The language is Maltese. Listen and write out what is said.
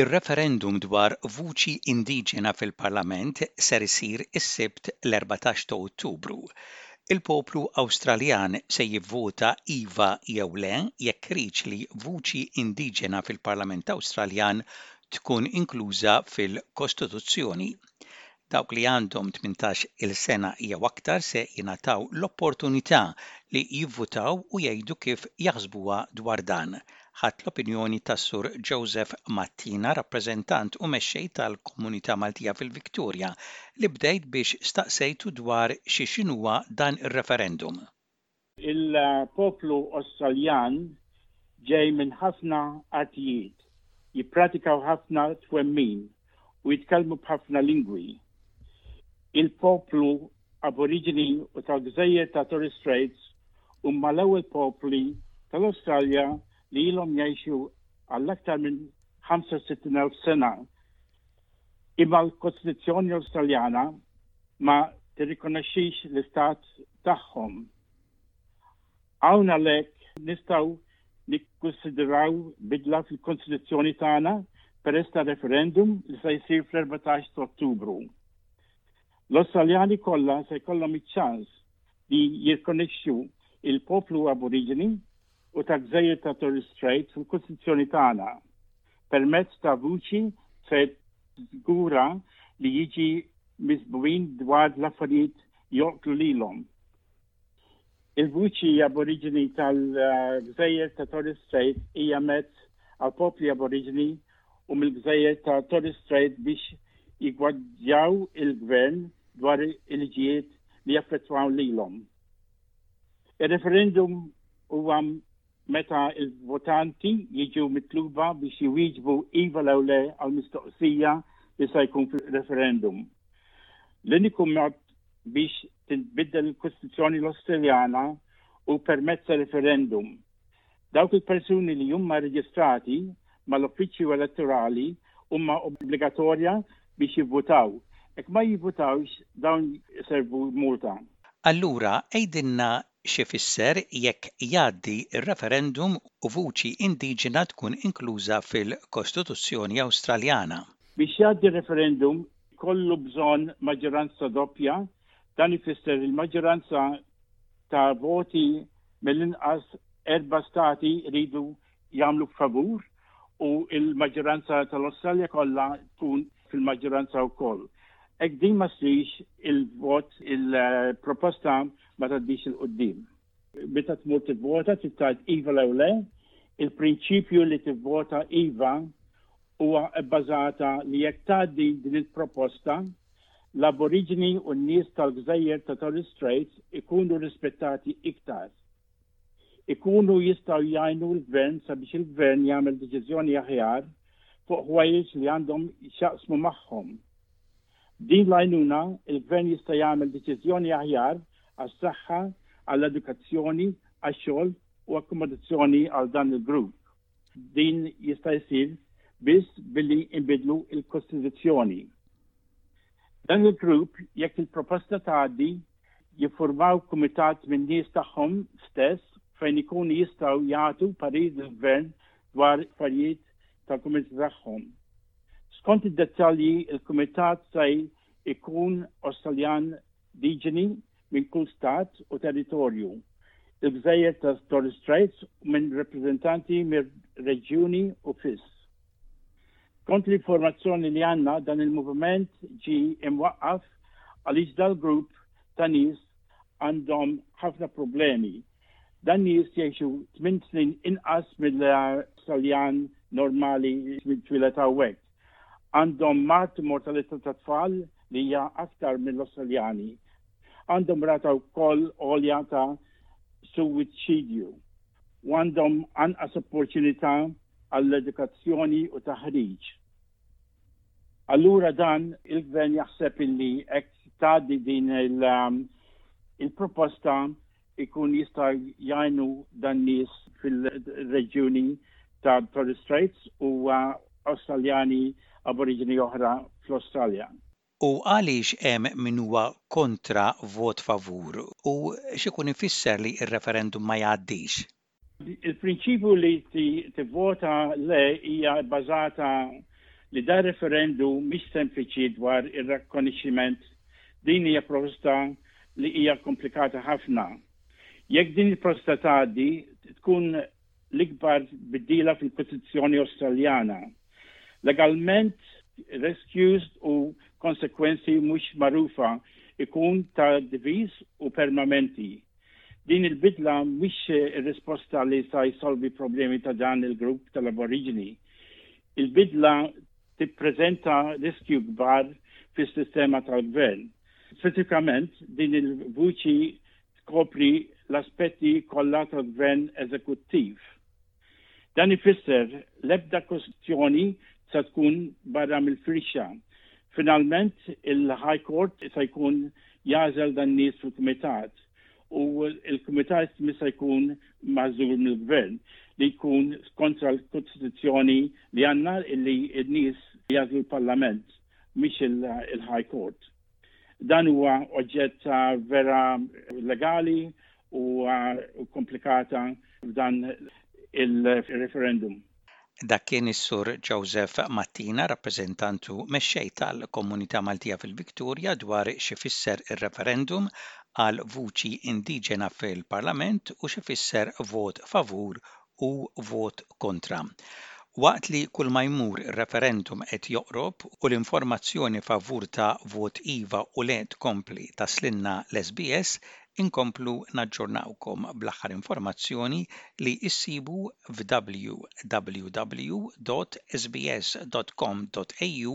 Ir-referendum dwar vuċi indiġena fil-Parlament ser isir is-Sibt l-erbatax ta' Ottubru. Il-poplu Awstraljan se jivvota iva jew le jekk iridx li vuċi indiġena fil-Parlament Awstraljan tkun inkluża fil-Kostituzzjoni. Dawk li għandhom tmintax il sena jew aktar se jingħataw l-opportunità li jivvutaw u jgħidu kif jaħsbuha dwar dan. Ħadt l-opinjoni tas-Sur Joseph Mattina, rappreżentant u mexxej tal-komunità Maltija fil-Victoria, li bdejt biex staqsejtu dwar xi x'inhuwa dan ir-referendum. Il-poplu Awstraljan ġej minn ħafna artijiet, jippratikaw ħafna twemmin u jitkellmu b'ħafna lingwi. Il-poplu Aboriġini u tal-gżejjer ta' Torres Straits huma l-ewwel popli tal-Awstralja li ilhom jgħixu għal aktar minn 65,000 sena Imma l-Kostituzzjoni Awstraljana ma tirrikonoxxix l-istat tagħhom. Hawn għalhekk nistgħu nikkunsidraw bidla fil-Kostituzzjoni tagħna peress ta' referendum li se jsir fl-14 ta' Ottubru. L-Awstraljani kollha se jkollhom iċ-ċans li jirkonixxu il-poplu Aboriġini u tal-Gżejjer ta' Torres Strait fil-Kostituzzjoni tagħna. Permezz ta' vuċi se tiżgura li jiġi miżburin dwar l-affarijiet joqtlu lilhom. Il-vuċi aboriġini tal-Gżejjer ta' Torres Strait hija mezz għal popli aboriġini u mill-Gżejjer ta' Torres Strait biex jigwadjaw il-gvern dwar il-ġijiet li jaffettwaw lilhom. Ir-referendum huwa meta l-votanti jiġu mitluba biex jwieġbu iva lew le għal mistoqsija li se jkun fir-referendum. L-uniku mod biex tinbiddel il-Kostituzzjoni l-Awstraljana hu permezz ta' referendum. Dawk il-persuni li huma rreġistrati mal-uffiċċju elettorali huma obbligatorja biex jivvutaw. Jekk ma jivvutawx, dawn iservu multa. Allura għidilna x'ifisser jekk jgħaddi r-referendum u vuċi indiġena tkun inkluża fil-Kostituzzjoni Awstraljana? Biex jgħaddi r-referendum ikollu bżonn maġġoranza doppja Dan ifisser li l-maġġoranza ta' voti mill-inqas erba' stati jridu jagħmlu favur u l-maġġoranza tal-Awstralja kollha tkun fil-maġġoranza wkoll. Hekk din ma ssirx il-vot il-proposta ma tgħaddix il-quddiem. Meta tmur tivvota trid tgħid iva lew le. Il-prinċipju li tivvota iva huwa bbażata li jekk tgħaddi din il-proposta, l-Aboriġini u n-nies tal-gżejjer ta' Torres Straits ikunu rispettati iktar. Ikunu jistgħu jgħinu l-gvern sabiex il-gvern jagħmel deċiżjoni aħjar fuq ħwejjeġ li għandhom x'jaqsmu magħhom. B'din l-għajnuna, il-Gvern jista' jagħmel deċiżjoni aħjar għas-saħħa, għall-edukazzjoni, għax-xogħol u akkomodazzjoni għal dan il-grupp. Din jista' jsir biss billi nbiddlu l-Kostituzzjoni. Dan il-grupp, jekk il-proposta tgħaddi, jiffurmaw kumitat minn nies tagħhom stess fejn ikunu jistgħu jagħtu parir lill-Gvern dwar affarijiet tal-kumitati tagħhom. Skont id-dettalji, il-kumitat se jkun Awstraljan diġeni minn kull stat u territorju, il-gżejjer ta' Torres Straits u minn rappreżentanti mir-reġjuni u fis. Skont l-informazzjoni li għandna dan il-moviment ġie imwaqqaf għaliex dal-grupp ta' nies għandhom ħafna problemi Dan nies jgħixu tmien snin inqas mill-Awstraljan normali li twieled hawnhekk. Għandhom mard mortalità tat-tfal li hija aktar mill-Awstraljani. Għandhom rata wkoll għolja ta' suwiċidju u għandhom anqas opportunità għall-edukazzjoni u taħriġ. Allura dan il-gvern jaħseb illi hekk tgħaddi din il-proposta ikun jista' jgħinu dan nies fil-reġjuni ta' Torres Straits u Awstraljani Aboriġini oħra fl-Awstralja. U għaliex hemm min huwa kontra vot favur u x'ikun ifisser li r-referendum ma jgħaddix? Il-prinċipju li tivvota le hija bbażata li dan referendu mhix sempliċi dwar ir-rakkonixximent, din hija prosta li hija komplikata ħafna. Jekk din il-prosta tgħaddi, tkun l-ikbar tbiddila fil-Kostituzzjoni Awstraljana. Legalment, rescues u konsekwenzi mhux magħrufa ikun ta' diviż u permamenti. Din il-bidla mhix risposta li sa jsolvi problemi ta' dan il-grupp tal-Aboriġini. Il-bidla tippreżenta riskju kbar fis-sistema tal-gvern. Speċifikament, din il-vuċi tkopri l-aspetti kollha tal-gvern eżekuttiv. Dan ifisser l-ebda kwestjoni se tkun barra mill-firxa. Finalment, il-High Court se jkun jagħżel dan nies fil-Kumitat u l-Kumitat mhux se jkun magħżul mill-Gvern li jkun kontra l-Kostituzzjoni li għandna li n-nies jagħżlu l-Parlament mhix il-High Court. Dan huwa oġġett ta' vera legali u komplikata f'dan il-referendum. Dak kien is-Sur Joseph Mattina, rappreżentant u mexxej tal-komunità Maltija fil-Victoria dwar x'ifisser ir-referendum għal vuċi indiġena fil-Parlament u x'ifisser vot favur u vot kontra. Waqt li kull ma jmur ir-referendum qed joqrob u l-informazzjoni favur ta' vot iva u le tkompli taslilna l-SBS inkomplu naġġornawkom bl-aħħar informazzjoni li issibu f'www.sbs.com.au